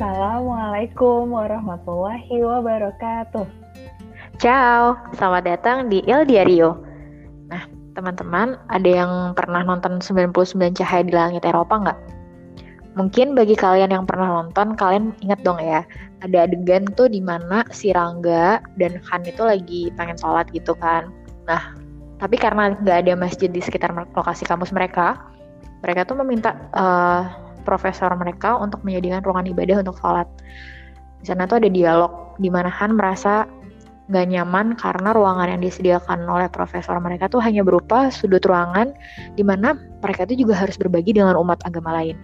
Assalamualaikum warahmatullahi wabarakatuh. Ciao, selamat datang di El Diario. Nah, teman-teman, ada yang pernah nonton 99 Cahaya di Langit Eropa nggak? Mungkin bagi kalian yang pernah nonton, kalian ingat dong ya, ada adegan tuh di mana si Rangga dan Han itu lagi pengen sholat gitu kan. Nah, tapi karena nggak ada masjid di sekitar lokasi kampus mereka, mereka tuh meminta uh, profesor mereka untuk menyediakan ruangan ibadah untuk sholat. Di sana tuh ada dialog di mana Han merasa nggak nyaman karena ruangan yang disediakan oleh profesor mereka tuh hanya berupa sudut ruangan di mana mereka tuh juga harus berbagi dengan umat agama lain.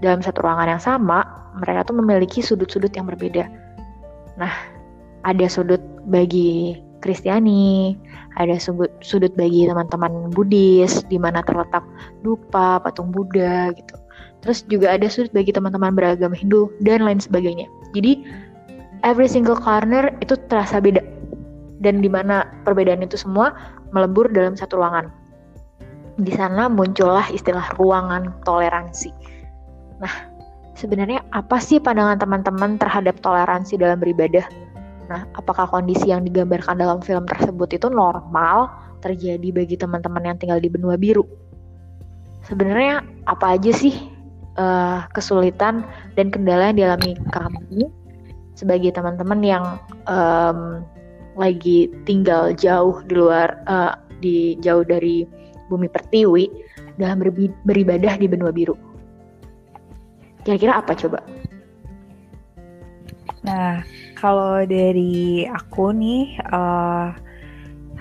Dalam satu ruangan yang sama, mereka tuh memiliki sudut-sudut yang berbeda. Nah, ada sudut bagi Kristiani, ada sudut, sudut bagi teman-teman Buddhis, di mana terletak dupa, patung Buddha gitu. Terus juga ada sudut bagi teman-teman beragama Hindu dan lain sebagainya. Jadi every single corner itu terasa beda dan di mana perbedaan itu semua melebur dalam satu ruangan. Di sana muncullah istilah ruangan toleransi. Nah, sebenarnya apa sih pandangan teman-teman terhadap toleransi dalam beribadah? Nah, apakah kondisi yang digambarkan dalam film tersebut itu normal terjadi bagi teman-teman yang tinggal di benua biru? Sebenarnya apa aja sih uh, kesulitan dan kendala yang dialami kami sebagai teman-teman yang um, lagi tinggal jauh di luar uh, di jauh dari bumi pertiwi dalam beribadah di benua biru. Kira-kira apa coba? Nah, kalau dari aku nih, uh,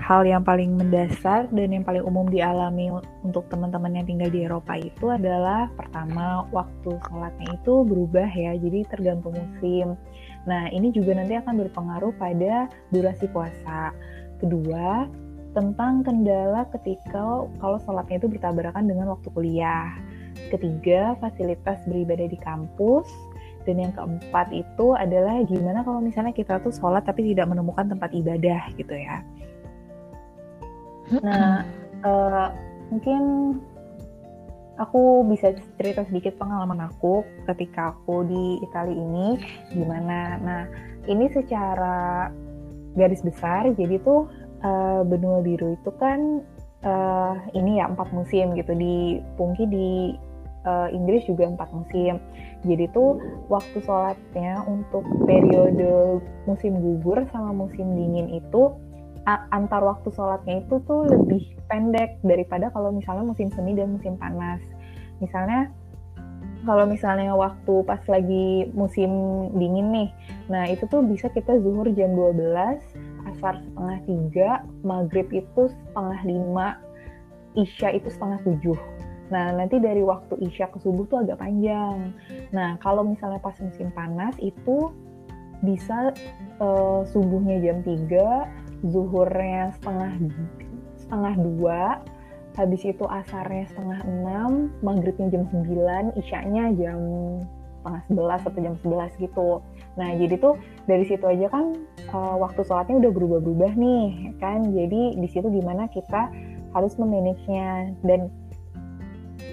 hal yang paling mendasar dan yang paling umum dialami untuk teman-teman yang tinggal di Eropa itu adalah pertama waktu sholatnya itu berubah ya, jadi tergantung musim. Nah ini juga nanti akan berpengaruh pada durasi puasa. Kedua, tentang kendala ketika kalau sholatnya itu bertabrakan dengan waktu kuliah. Ketiga, fasilitas beribadah di kampus. Dan yang keempat itu adalah gimana kalau misalnya kita tuh sholat tapi tidak menemukan tempat ibadah gitu ya. Nah, uh, mungkin aku bisa cerita sedikit pengalaman aku ketika aku di Italia ini gimana. Nah, ini secara garis besar, jadi tuh uh, benua biru itu kan uh, ini ya empat musim gitu di Pungki di uh, Inggris juga empat musim. Jadi tuh waktu sholatnya untuk periode musim gugur sama musim dingin itu antar waktu sholatnya itu tuh lebih pendek daripada kalau misalnya musim semi dan musim panas. Misalnya kalau misalnya waktu pas lagi musim dingin nih, nah itu tuh bisa kita zuhur jam 12, asar setengah tiga, maghrib itu setengah lima, isya itu setengah tujuh. Nah, nanti dari waktu isya ke subuh tuh agak panjang. Nah, kalau misalnya pas musim panas itu bisa uh, subuhnya jam 3, zuhurnya setengah setengah dua habis itu asarnya setengah enam maghribnya jam sembilan isyanya jam setengah sebelas atau jam sebelas gitu. Nah jadi tuh dari situ aja kan uh, waktu sholatnya udah berubah-berubah nih kan? Jadi di situ gimana kita harus memanagenya. Dan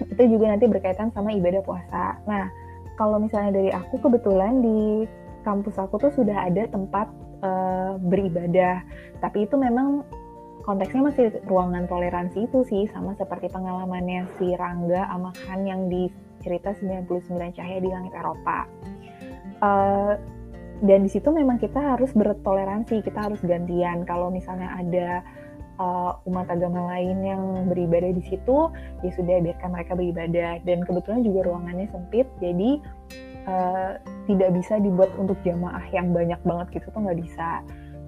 itu juga nanti berkaitan sama ibadah puasa. Nah kalau misalnya dari aku kebetulan di kampus aku tuh sudah ada tempat uh, beribadah. Tapi itu memang konteksnya masih ruangan toleransi itu sih sama seperti pengalamannya si Rangga sama Han yang di cerita 99 Cahaya di Langit Eropa. Uh, dan di situ memang kita harus bertoleransi, kita harus gantian. Kalau misalnya ada uh, umat agama lain yang beribadah di situ, ya sudah biarkan mereka beribadah. Dan kebetulan juga ruangannya sempit, jadi uh, tidak bisa dibuat untuk jamaah yang banyak banget gitu tuh nggak bisa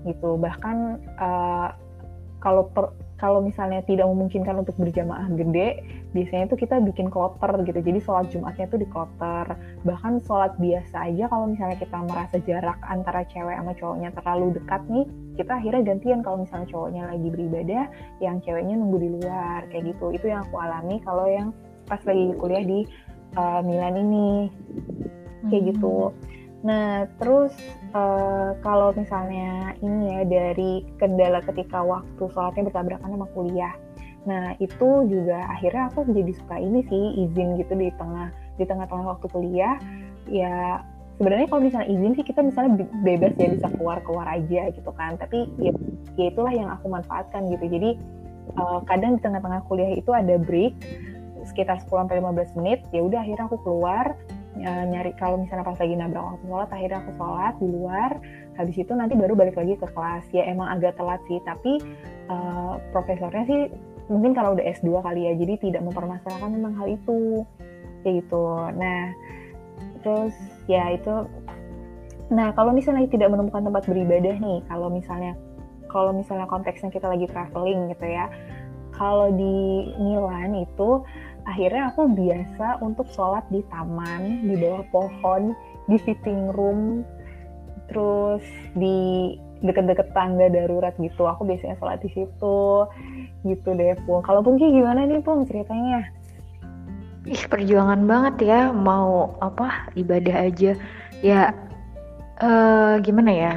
gitu. Bahkan uh, kalau per, kalau misalnya tidak memungkinkan untuk berjamaah gede biasanya tuh kita bikin kloter gitu. Jadi sholat jumatnya tuh di kloter. Bahkan sholat biasa aja kalau misalnya kita merasa jarak antara cewek sama cowoknya terlalu dekat nih kita akhirnya gantian kalau misalnya cowoknya lagi beribadah yang ceweknya nunggu di luar kayak gitu. Itu yang aku alami kalau yang pas lagi kuliah di uh, Milan ini kayak hmm. gitu. Nah, terus uh, kalau misalnya ini ya dari kendala ketika waktu sholatnya bertabrakan sama kuliah. Nah, itu juga akhirnya aku jadi suka ini sih izin gitu di tengah di tengah-tengah waktu kuliah ya sebenarnya kalau misalnya izin sih kita misalnya bebas ya bisa keluar keluar aja gitu kan tapi ya, ya itulah yang aku manfaatkan gitu jadi uh, kadang di tengah-tengah kuliah itu ada break sekitar 10 sampai 15 menit ya udah akhirnya aku keluar uh, nyari kalau misalnya pas lagi nabrak waktu sholat akhirnya aku sholat di luar. Habis itu nanti baru balik lagi ke kelas. Ya emang agak telat sih tapi uh, profesornya sih mungkin kalau udah S2 kali ya jadi tidak mempermasalahkan tentang hal itu. Kayak gitu. Nah terus ya itu. Nah kalau misalnya tidak menemukan tempat beribadah nih kalau misalnya kalau misalnya konteksnya kita lagi traveling gitu ya kalau di Milan itu akhirnya aku biasa untuk sholat di taman di bawah pohon di sitting room terus di deket-deket tangga darurat gitu. Aku biasanya sholat di situ gitu deh Pung. Kalau Pung gimana nih Pung ceritanya? Ih perjuangan banget ya mau apa ibadah aja. Ya uh, gimana ya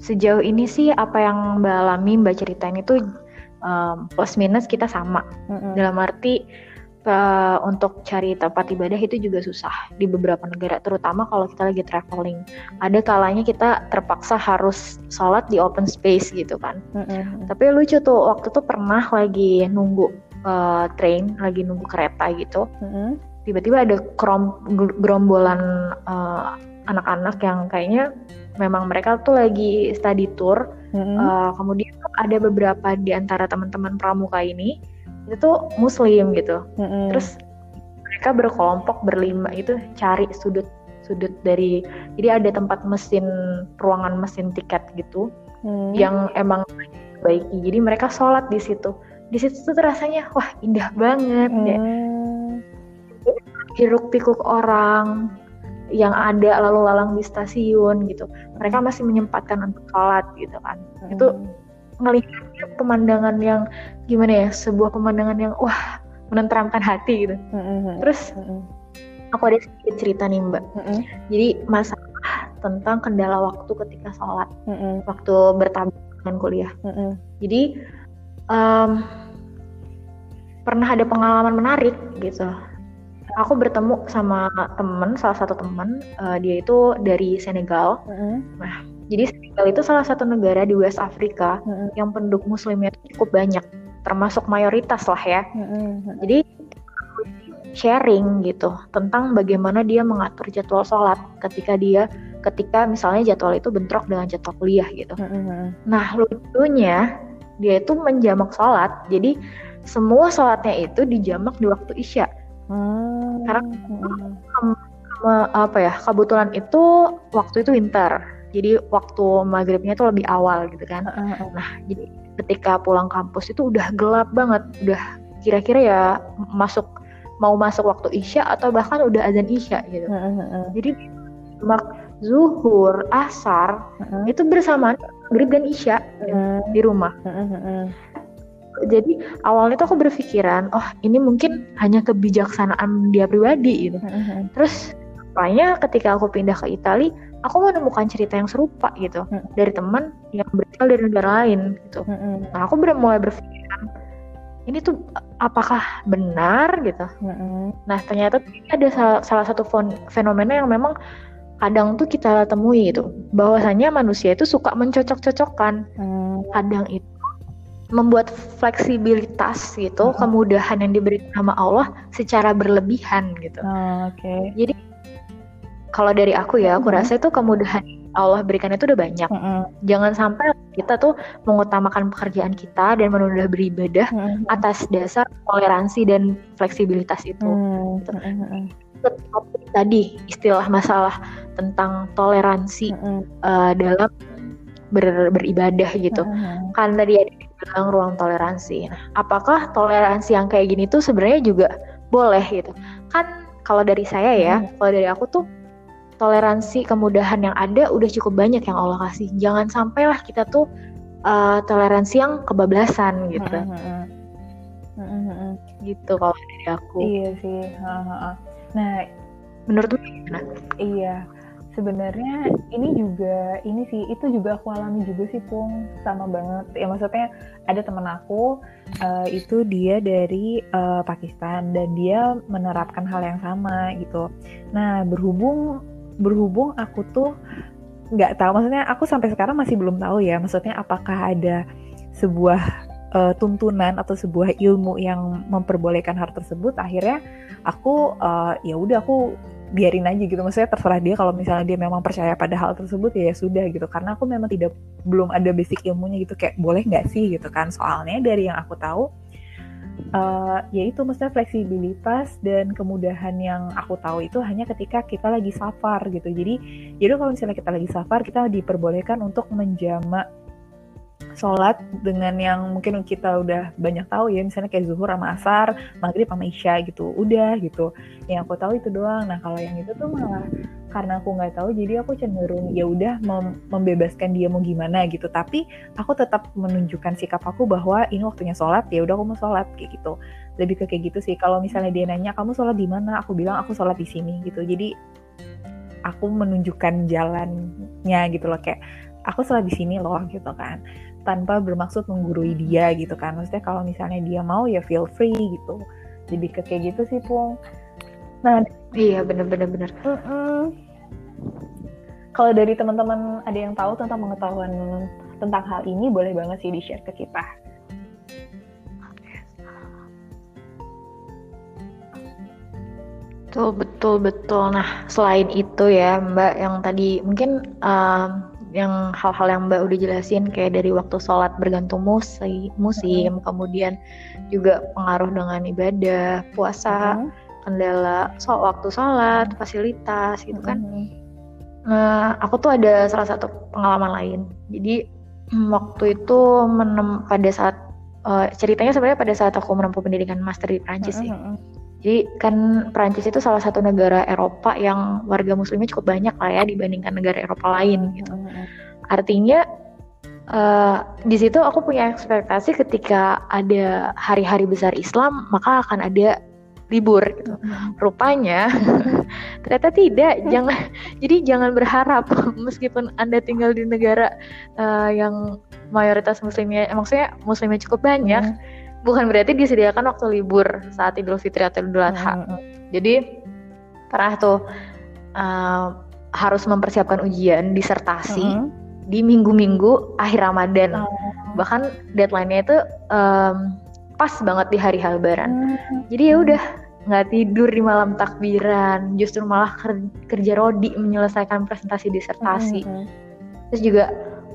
sejauh ini sih apa yang mbak alami mbak ceritain itu um, plus minus kita sama. Mm -hmm. dalam arti uh, untuk cari tempat ibadah itu juga susah di beberapa negara terutama kalau kita lagi traveling ada kalanya kita terpaksa harus sholat di open space gitu kan mm -hmm. tapi lucu tuh waktu tuh pernah lagi nunggu uh, train lagi nunggu kereta gitu mm-hmm. tiba-tiba ada krom gerombolan uh, anak-anak yang kayaknya memang mereka tuh lagi study tour mm-hmm. uh, kemudian ada beberapa di antara teman-teman pramuka ini itu muslim gitu mm-hmm. terus mereka berkelompok berlima itu cari sudut sudut dari jadi ada tempat mesin ruangan mesin tiket gitu hmm. yang emang baik jadi mereka sholat di situ di situ tuh rasanya wah indah banget ya. hmm. ya hiruk pikuk orang yang ada lalu lalang di stasiun gitu mereka masih menyempatkan untuk sholat gitu kan hmm. itu ngelihatnya pemandangan yang gimana ya sebuah pemandangan yang wah menenteramkan hati gitu hmm. terus hmm. aku ada sedikit cerita nih mbak hmm. jadi masalah tentang kendala waktu ketika sholat hmm. waktu bertamu dengan kuliah hmm. jadi um, pernah ada pengalaman menarik gitu. Aku bertemu sama temen, salah satu temen, uh, dia itu dari Senegal. Mm-hmm. Nah, jadi Senegal itu salah satu negara di West Afrika mm-hmm. yang penduduk Muslimnya cukup banyak, termasuk mayoritas lah ya. Mm-hmm. Jadi sharing gitu tentang bagaimana dia mengatur jadwal sholat ketika dia ketika misalnya jadwal itu bentrok dengan jadwal kuliah gitu. Mm-hmm. Nah lucunya dia itu menjamak sholat, jadi semua sholatnya itu dijamak di waktu isya. Hmm. Karena apa ya kebetulan itu waktu itu winter, jadi waktu maghribnya itu lebih awal gitu kan. Hmm. Nah jadi ketika pulang kampus itu udah gelap banget, udah kira-kira ya masuk mau masuk waktu isya atau bahkan udah azan isya gitu. Hmm. Jadi mak zuhur, asar hmm. itu bersamaan maghrib dan isya hmm. di rumah. Hmm jadi awalnya tuh aku berpikiran oh ini mungkin hanya kebijaksanaan dia pribadi gitu mm-hmm. terus rupanya ketika aku pindah ke Italia aku menemukan cerita yang serupa gitu mm-hmm. dari teman yang berasal dari negara lain gitu mm-hmm. nah aku mulai berpikiran ini tuh apakah benar gitu mm-hmm. nah ternyata ada salah, salah satu fenomena yang memang kadang tuh kita temui itu bahwasanya manusia itu suka mencocok-cocokkan hmm. kadang itu membuat fleksibilitas gitu, hmm. kemudahan yang diberikan sama Allah secara berlebihan gitu. Oh, Oke. Okay. Jadi kalau dari aku ya, aku hmm. rasa itu kemudahan Allah berikan itu udah banyak. Hmm. Jangan sampai kita tuh mengutamakan pekerjaan kita dan menunda beribadah hmm. atas dasar toleransi dan fleksibilitas itu. Gitu. Hmm. Tadi istilah masalah tentang toleransi hmm. uh, dalam ber, beribadah gitu. Hmm. Kan tadi ada bilang ruang toleransi. Nah, apakah toleransi yang kayak gini tuh sebenarnya juga boleh gitu? Kan kalau dari saya ya, hmm. kalau dari aku tuh toleransi kemudahan yang ada udah cukup banyak yang Allah kasih. Jangan sampailah kita tuh uh, toleransi yang kebablasan gitu. Hmm. Hmm. Hmm. hmm. Gitu kalau dari aku. Iya sih. Nah, menurutmu gimana? Iya sebenarnya ini juga ini sih itu juga aku alami juga sih Pung sama banget ya maksudnya ada temen aku uh, itu dia dari uh, Pakistan dan dia menerapkan hal yang sama gitu nah berhubung berhubung aku tuh nggak tahu. Maksudnya aku sampai sekarang masih belum tahu ya maksudnya apakah ada sebuah uh, tuntunan atau sebuah ilmu yang memperbolehkan hal tersebut. Akhirnya aku uh, ya udah aku biarin aja gitu. Maksudnya terserah dia kalau misalnya dia memang percaya pada hal tersebut ya, ya sudah gitu. Karena aku memang tidak belum ada basic ilmunya gitu. Kayak boleh nggak sih gitu kan? Soalnya dari yang aku tahu uh, yaitu maksudnya fleksibilitas dan kemudahan yang aku tahu itu hanya ketika kita lagi safar gitu. Jadi jadi kalau misalnya kita lagi safar kita diperbolehkan untuk menjamak sholat dengan yang mungkin kita udah banyak tahu ya misalnya kayak zuhur sama asar maghrib sama isya gitu udah gitu. Yang aku tahu itu doang. Nah kalau yang itu tuh malah karena aku nggak tahu jadi aku cenderung ya udah mem membebaskan dia mau gimana gitu. Tapi aku tetap menunjukkan sikap aku bahwa ini waktunya sholat ya udah aku mau sholat kayak gitu. Lebih ke kayak gitu sih. Kalau misalnya dia nanya kamu sholat di mana? Aku bilang aku sholat di sini gitu. Jadi aku menunjukkan jalannya gitu loh. Kayak aku sholat di sini loh gitu kan tanpa bermaksud menggurui dia gitu kan. Maksudnya kalau misalnya dia mau ya feel free gitu. Jadi ke kayak gitu sih pung. Nah iya bener-bener bener, Mm -mm. kalau dari teman-teman ada yang tahu tentang pengetahuan tentang hal ini boleh banget sih di share ke kita. Betul, betul, betul. Nah, selain itu ya, Mbak, yang tadi mungkin um, yang hal-hal yang Mbak udah jelasin kayak dari waktu sholat bergantung musim, musim, hmm. kemudian juga pengaruh dengan ibadah, puasa, hmm. kendala so waktu sholat, fasilitas gitu kan. Hmm. Nah, aku tuh ada salah satu pengalaman lain. Jadi waktu itu menem pada saat uh, ceritanya sebenarnya pada saat aku menempuh pendidikan master di Prancis sih. Jadi kan Prancis itu salah satu negara Eropa yang warga muslimnya cukup banyak lah ya dibandingkan negara Eropa lain gitu. Artinya uh, di situ aku punya ekspektasi ketika ada hari-hari besar Islam maka akan ada libur gitu. Rupanya ternyata tidak. Jangan jadi jangan berharap meskipun Anda tinggal di negara uh, yang mayoritas muslimnya maksudnya muslimnya cukup banyak. Hmm bukan berarti disediakan waktu libur saat Idul Fitri atau Idul Adha. Hmm. Jadi pernah tuh uh, harus mempersiapkan ujian disertasi hmm. di minggu-minggu akhir Ramadan. Hmm. Bahkan deadline-nya itu um, pas banget di hari Lebaran. Hmm. Jadi ya udah nggak tidur di malam takbiran, justru malah kerja rodi menyelesaikan presentasi disertasi. Hmm. Terus juga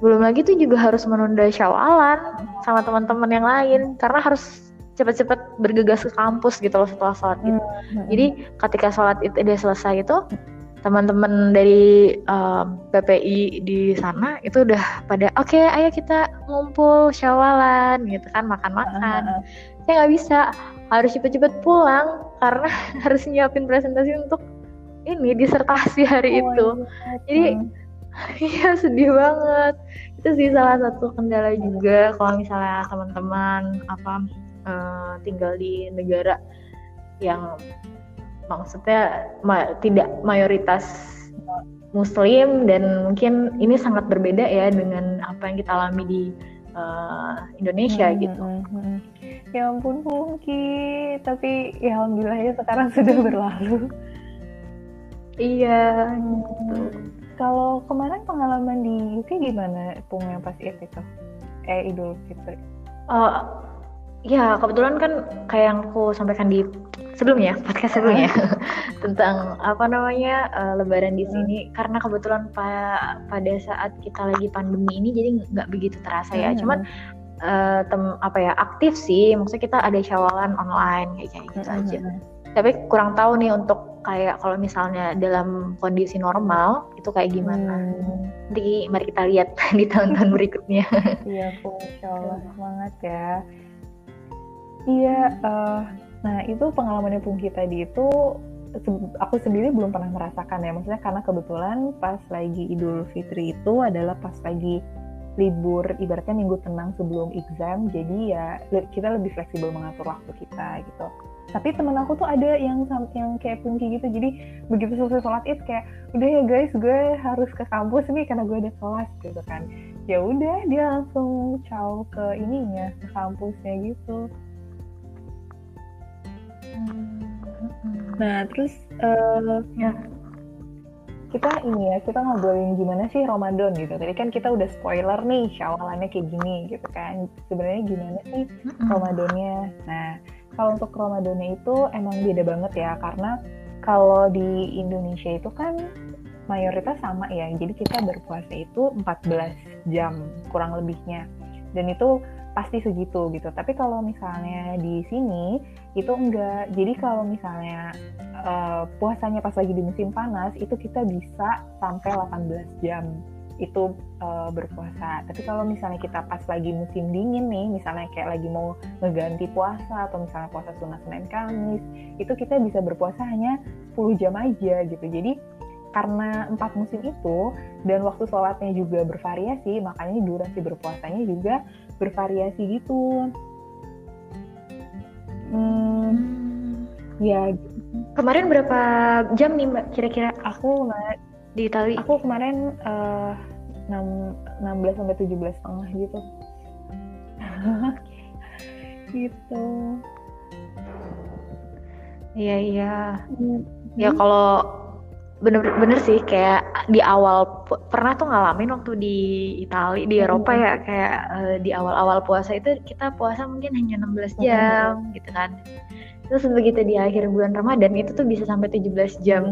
belum lagi tuh juga harus menunda syawalan sama teman-teman yang lain karena harus cepat-cepat bergegas ke kampus gitu loh setelah sholat itu. Hmm, hmm. Jadi ketika sholat itu udah selesai itu teman-teman dari um, PPI di sana itu udah pada oke okay, ayo kita ngumpul syawalan gitu kan makan-makan. Hmm, Saya nggak bisa harus cepet-cepet pulang karena harus nyiapin presentasi untuk ini disertasi hari oh, itu. Iya. Jadi Iya sedih banget. Itu sih salah satu kendala juga kalau misalnya teman-teman apa uh, tinggal di negara yang maksudnya ma tidak mayoritas muslim dan mungkin ini sangat berbeda ya dengan apa yang kita alami di uh, Indonesia hmm, gitu. Hmm, hmm. Ya ampun Pungki, tapi ya alhamdulillah ya sekarang sudah berlalu. iya, hmm. gitu. Kalau kemarin pengalaman di UK gimana Pung yang pas itu? Eh Idul Fitri. Uh, ya kebetulan kan kayak yang aku sampaikan di sebelumnya podcast sebelumnya tentang apa namanya uh, Lebaran di sini hmm. karena kebetulan pa pada saat kita lagi pandemi ini jadi nggak begitu terasa ya. Hmm. Cuman uh, tem apa ya aktif sih maksudnya kita ada syawalan online kayak gitu hmm. aja. Tapi kurang tahu nih untuk kayak kalau misalnya dalam kondisi normal itu kayak gimana. Hmm. Nanti mari kita lihat di tahun-tahun berikutnya. Iya, Bu, insya Allah semangat ya. Iya, uh, nah itu pengalamannya Pungki tadi itu aku sendiri belum pernah merasakan ya, maksudnya karena kebetulan pas lagi Idul Fitri itu adalah pas lagi libur ibaratnya minggu tenang sebelum exam jadi ya kita lebih fleksibel mengatur waktu kita gitu tapi temen aku tuh ada yang yang kayak pungki gitu jadi begitu selesai sholat id kayak udah ya guys gue harus ke kampus nih karena gue ada kelas gitu kan ya udah dia langsung caw ke ininya ke kampusnya gitu nah terus uh, ya kita ini ya kita ngobrolin gimana sih Ramadan gitu. Tadi kan kita udah spoiler nih syawalannya kayak gini gitu kan. Sebenarnya gimana sih Ramadannya? Nah kalau untuk Ramadannya itu emang beda banget ya karena kalau di Indonesia itu kan mayoritas sama ya. Jadi kita berpuasa itu 14 jam kurang lebihnya. Dan itu pasti segitu gitu. Tapi kalau misalnya di sini itu enggak. Jadi kalau misalnya uh, puasanya pas lagi di musim panas itu kita bisa sampai 18 jam itu uh, berpuasa. Tapi kalau misalnya kita pas lagi musim dingin nih, misalnya kayak lagi mau ngeganti puasa atau misalnya puasa sunnah Senin Kamis, itu kita bisa berpuasa hanya 10 jam aja gitu. Jadi karena empat musim itu dan waktu sholatnya juga bervariasi, makanya durasi berpuasanya juga bervariasi gitu. Hmm, ya. Kemarin berapa jam nih mbak kira-kira? Aku nggak di Itali. Aku kemarin uh, 6, 16 sampai 17 setengah gitu. gitu. Iya iya. Hmm. Ya kalau bener-bener sih kayak di awal pernah tuh ngalamin waktu di Italia di Eropa ya kayak uh, di awal-awal puasa itu kita puasa mungkin hanya 16 jam mm-hmm. gitu kan terus begitu di akhir bulan Ramadan itu tuh bisa sampai 17 jam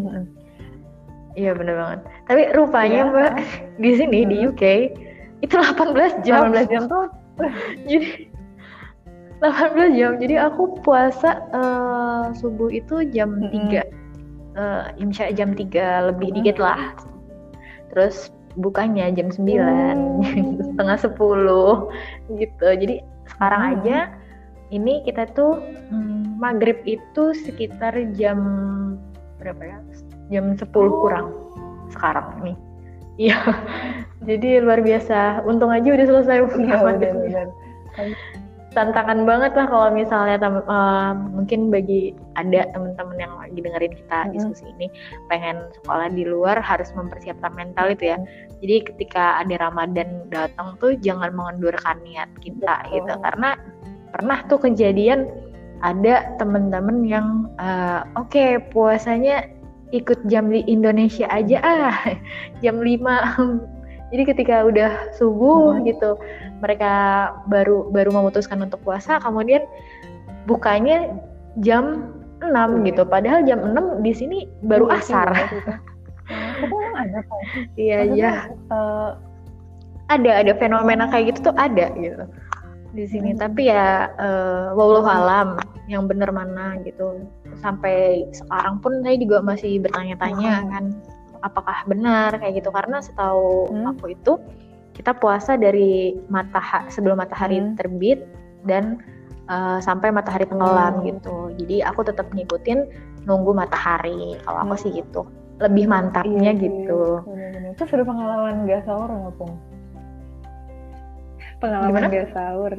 iya bener banget tapi rupanya yeah. mbak di sini mm-hmm. di UK itu 18 jam 18 jam tuh jadi 18 jam jadi aku puasa uh, subuh itu jam mm-hmm. 3 uh, imsya jam 3 lebih hmm. dikit lah terus bukanya jam 9 hmm. setengah 10 gitu jadi sekarang hmm. aja ini kita tuh hmm, maghrib itu sekitar jam berapa ya jam 10 oh. kurang sekarang nih iya jadi luar biasa untung aja udah selesai ya, udah, udah tantangan banget lah kalau misalnya uh, mungkin bagi ada teman-teman yang lagi dengerin kita mm -hmm. diskusi ini pengen sekolah di luar harus mempersiapkan mental itu ya. Jadi ketika ada Ramadan datang tuh jangan mengendurkan niat kita Betul. gitu karena pernah tuh kejadian ada teman-teman yang uh, oke okay, puasanya ikut jam di Indonesia aja ah jam 5 jadi ketika udah subuh hmm. gitu mereka baru baru memutuskan untuk puasa kemudian bukanya jam 6 hmm. gitu. Padahal jam 6 di sini baru hmm, asar. ada iya iya. uh, ada ada fenomena kayak gitu tuh ada gitu di sini hmm. tapi ya uh, wallahu alam yang bener mana gitu sampai sekarang pun saya juga masih bertanya-tanya hmm. kan apakah benar kayak gitu karena setahu hmm. aku itu kita puasa dari matahari sebelum matahari hmm. terbit dan uh, sampai matahari tenggelam hmm. gitu. Jadi aku tetap ngikutin nunggu matahari. Kalau aku hmm. sih gitu. Lebih mantapnya iya, gitu. Itu sudah pengalaman gak sahur nggak pun? Pengalaman Gimana? gak sahur?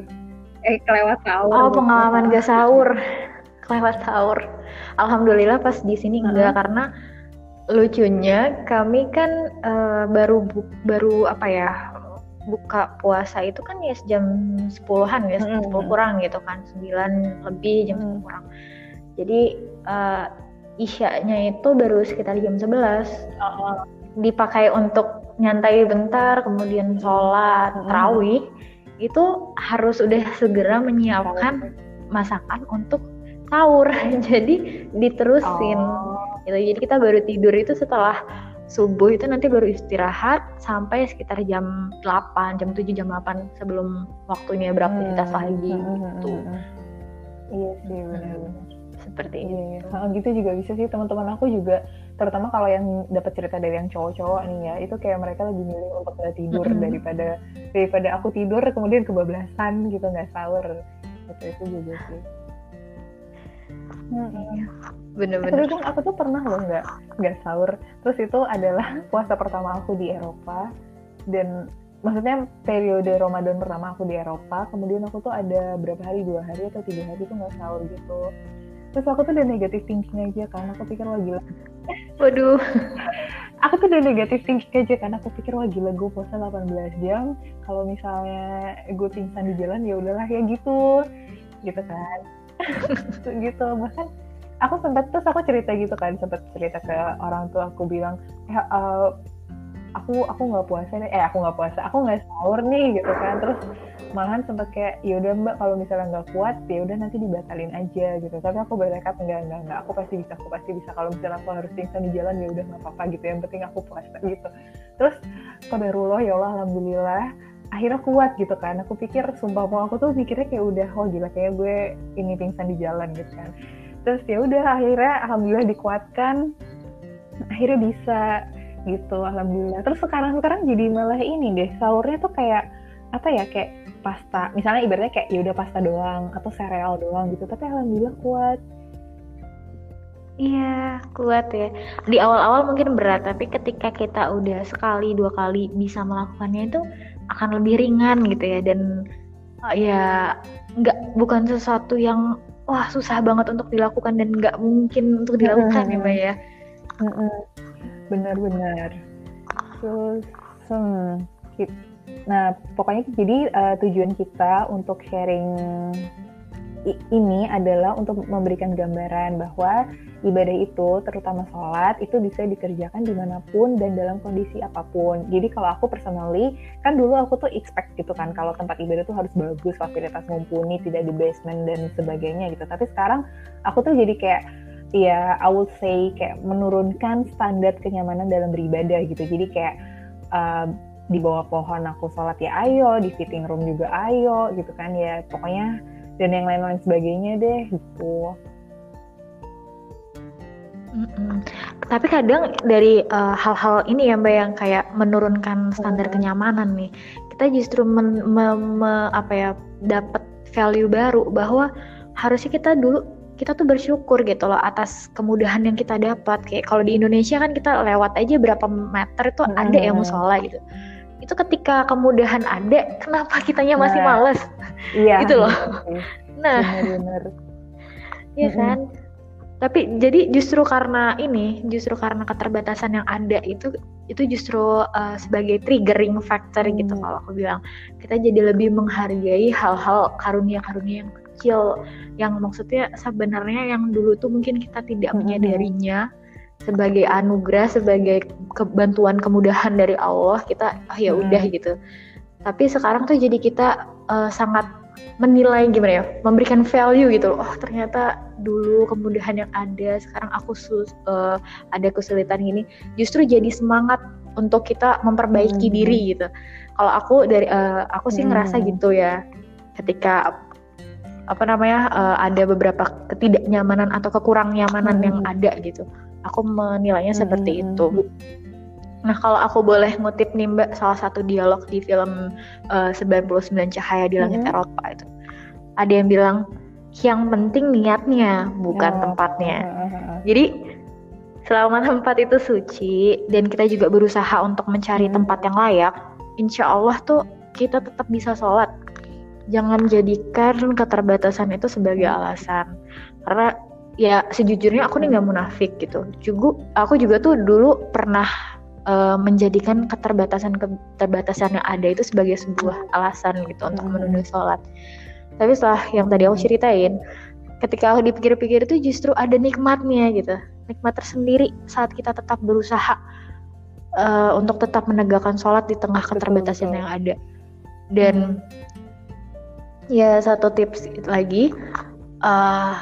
Eh kelewat sahur. Oh pengalaman gak sahur. kelewat sahur. Alhamdulillah pas di sini uh -huh. enggak karena lucunya kami kan uh, baru bu baru apa ya buka puasa itu kan ya jam sepuluhan ya sepuluh mm -hmm. kurang gitu kan sembilan lebih jam sepuluh kurang jadi uh, isyanya itu baru sekitar jam sebelas oh. dipakai untuk nyantai bentar kemudian sholat mm. terawih itu harus udah segera menyiapkan masakan untuk sahur. Jadi diterusin. Oh. Gitu. Jadi kita baru tidur itu setelah subuh itu nanti baru istirahat sampai sekitar jam 8 jam 7 jam 8 sebelum waktunya beraktivitas hmm, lagi hmm, gitu. Hmm, hmm, iya sih benar seperti iya, itu. Iya. gitu juga bisa sih. Teman-teman aku juga terutama kalau yang dapat cerita dari yang cowok-cowok nih ya itu kayak mereka lebih milih untuk nggak tidur -hmm. daripada daripada aku tidur kemudian kebablasan gitu nggak sahur itu itu juga sih. Bener-bener. Tapi aku tuh pernah loh nggak nggak sahur. Terus itu adalah puasa pertama aku di Eropa dan maksudnya periode Ramadan pertama aku di Eropa. Kemudian aku tuh ada berapa hari dua hari atau tiga hari tuh nggak sahur gitu. Terus aku tuh udah negatif thinking aja kan. Aku pikir wah gila. Waduh. aku tuh udah negatif thinking aja kan. Aku pikir wah gila gue puasa 18 jam. Kalau misalnya gue pingsan di jalan ya udahlah ya gitu. Gitu kan gitu bahkan aku sempat terus aku cerita gitu kan sempat cerita ke orang tua aku bilang eh, uh, aku aku nggak puasa nih eh aku nggak puasa aku nggak sahur nih gitu kan terus malahan sempat kayak ya udah mbak kalau misalnya nggak kuat ya udah nanti dibatalin aja gitu. Tapi aku bertekad enggak enggak enggak aku pasti bisa aku pasti bisa. Kalau misalnya aku harus pingsan di jalan ya udah nggak apa-apa gitu. Yang penting aku puasa gitu. Terus kodarullah ya Allah alhamdulillah akhirnya kuat gitu kan. Aku pikir sumpah mau aku tuh pikirnya kayak udah oh gila kayak gue ini pingsan di jalan gitu kan. Terus ya udah akhirnya alhamdulillah dikuatkan. Akhirnya bisa gitu alhamdulillah. Terus sekarang sekarang jadi malah ini deh sahurnya tuh kayak apa ya kayak pasta misalnya ibaratnya kayak ya udah pasta doang atau sereal doang gitu tapi alhamdulillah kuat Iya, kuat ya. Di awal-awal mungkin berat, tapi ketika kita udah sekali dua kali bisa melakukannya itu akan lebih ringan gitu ya dan uh, ya nggak bukan sesuatu yang wah susah banget untuk dilakukan dan nggak mungkin untuk dilakukan ya mbak ya. Benar-benar. Terus, hmm, nah pokoknya jadi uh, tujuan kita untuk sharing ini adalah untuk memberikan gambaran bahwa ibadah itu, terutama sholat, itu bisa dikerjakan di mana pun dan dalam kondisi apa pun. Jadi kalau aku personally, kan dulu aku tuh expect gitu kan, kalau tempat ibadah tuh harus bagus, fasilitas mumpuni, tidak di basement dan sebagainya gitu. Tapi sekarang aku tuh jadi kayak, ya I would say kayak menurunkan standar kenyamanan dalam beribadah gitu. Jadi kayak uh, di bawah pohon aku sholat ya ayo, di fitting room juga ayo gitu kan ya. Pokoknya dan yang lain-lain sebagainya deh gitu. Mm-mm. Tapi kadang dari uh, hal-hal ini ya mbak yang kayak menurunkan standar hmm. kenyamanan nih, kita justru men, me, me, apa ya dapat value baru bahwa harusnya kita dulu kita tuh bersyukur gitu loh atas kemudahan yang kita dapat. Kayak kalau di Indonesia kan kita lewat aja berapa meter itu hmm. ada yang musola gitu. Itu ketika kemudahan ada, kenapa kitanya masih nah, males? Iya. gitu loh. Nah. Iya kan? tapi jadi justru karena ini justru karena keterbatasan yang ada itu itu justru uh, sebagai triggering factor gitu hmm. gitu kalau aku bilang kita jadi lebih menghargai hal-hal karunia-karunia yang kecil yang maksudnya sebenarnya yang dulu tuh mungkin kita tidak hmm. Sebagai anugerah sebagai kebantuan kemudahan dari Allah kita oh ya udah hmm. gitu tapi sekarang tuh jadi kita uh, sangat menilai gimana ya memberikan value gitu oh ternyata dulu kemudahan yang ada sekarang aku sus uh, ada kesulitan gini justru jadi semangat untuk kita memperbaiki hmm. diri gitu kalau aku dari uh, aku sih hmm. ngerasa gitu ya ketika apa namanya uh, ada beberapa ketidaknyamanan atau kekurang nyamanan hmm. yang ada gitu aku menilainya hmm. seperti itu Nah, kalau aku boleh ngutip nih Mbak salah satu dialog di film uh, 99 Cahaya di Langit mm -hmm. Eropa itu. Ada yang bilang yang penting niatnya, bukan oh. tempatnya. Jadi selama tempat itu suci dan kita juga berusaha untuk mencari hmm. tempat yang layak, insya Allah tuh kita tetap bisa sholat. Jangan jadikan keterbatasan itu sebagai hmm. alasan. Karena ya sejujurnya aku nih nggak munafik gitu. Juga aku juga tuh dulu pernah uh, menjadikan keterbatasan keterbatasan yang ada itu sebagai sebuah alasan gitu untuk hmm. menunda sholat. Tapi setelah yang tadi aku ceritain, ketika aku dipikir-pikir itu justru ada nikmatnya gitu, nikmat tersendiri saat kita tetap berusaha uh, untuk tetap menegakkan sholat di tengah keterbatasan yang ada. Dan hmm. ya satu tips lagi uh,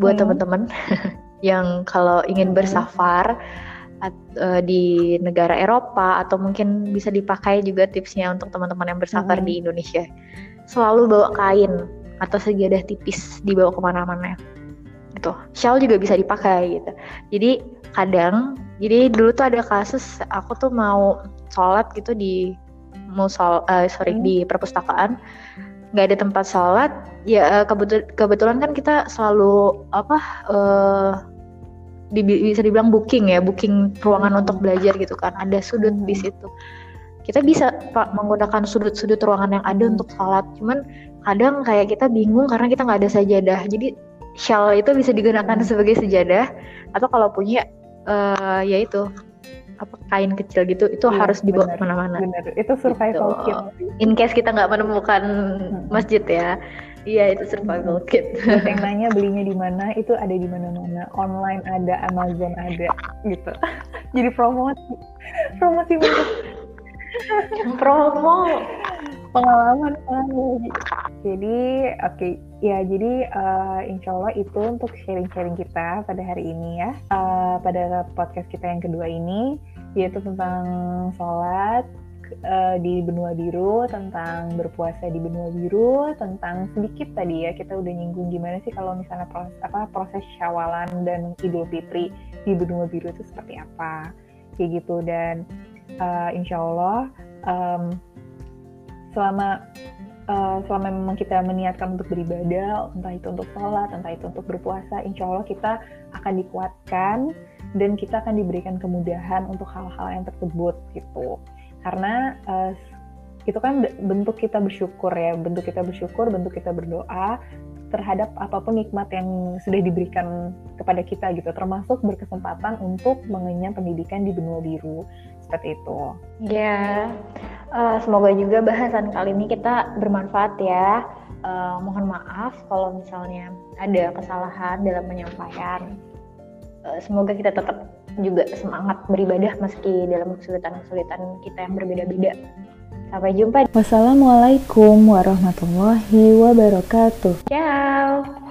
buat hmm. teman-teman yang kalau ingin hmm. bersafar uh, di negara Eropa atau mungkin bisa dipakai juga tipsnya untuk teman-teman yang bersafar hmm. di Indonesia. Selalu bawa kain atau sejadah tipis dibawa ke mana-mana. Gitu. Shawl juga bisa dipakai gitu. Jadi kadang, jadi dulu tuh ada kasus aku tuh mau sholat gitu di musol, uh, sorry hmm. di perpustakaan nggak ada tempat sholat ya kebetul kebetulan kan kita selalu apa uh, di, bisa dibilang booking ya, booking ruangan hmm. untuk belajar gitu kan. Ada sudut hmm. di situ. Kita bisa Pak menggunakan sudut-sudut ruangan yang ada hmm. untuk sholat. Cuman kadang kayak kita bingung karena kita nggak ada sajadah. Jadi shawl itu bisa digunakan hmm. sebagai sejadah atau kalau punya uh, ya itu apa kain kecil gitu itu ya, harus dibawa ke mana-mana. Benar, itu survival gitu. In case kita nggak menemukan hmm. masjid ya. Iya itu survival kit. Buat yang nanya belinya di mana, itu ada di mana-mana. Online ada, Amazon ada, gitu. Jadi promosi, promosi promo pengalaman lagi. Jadi oke okay. ya jadi uh, insya Allah itu untuk sharing-sharing kita pada hari ini ya. Uh, pada podcast kita yang kedua ini yaitu tentang sholat uh, di benua biru, tentang berpuasa di benua biru, tentang sedikit tadi ya kita udah nyinggung gimana sih kalau misalnya proses apa proses syawalan dan idul fitri di benua biru itu seperti apa kayak gitu dan uh, insya Allah um, selama uh, selama memang kita meniatkan untuk beribadah, entah itu untuk sholat, entah itu untuk berpuasa, insya Allah kita akan dikuatkan dan kita akan diberikan kemudahan untuk hal-hal yang tersebut gitu. Karena uh, itu kan bentuk kita bersyukur ya bentuk kita bersyukur bentuk kita berdoa terhadap apa pun nikmat yang sudah diberikan kepada kita gitu. Termasuk berkesempatan untuk mengenyam pendidikan di benua biru seperti itu. Ya. Uh, semoga juga bahasan kali ini kita bermanfaat ya. Uh, mohon maaf kalau misalnya ada kesalahan dalam penyampaian. Uh, semoga kita tetap juga semangat beribadah meski dalam kesulitan-kesulitan kita yang berbeda-beda. Sampai jumpa. Wassalamualaikum warahmatullahi wabarakatuh. Ciao.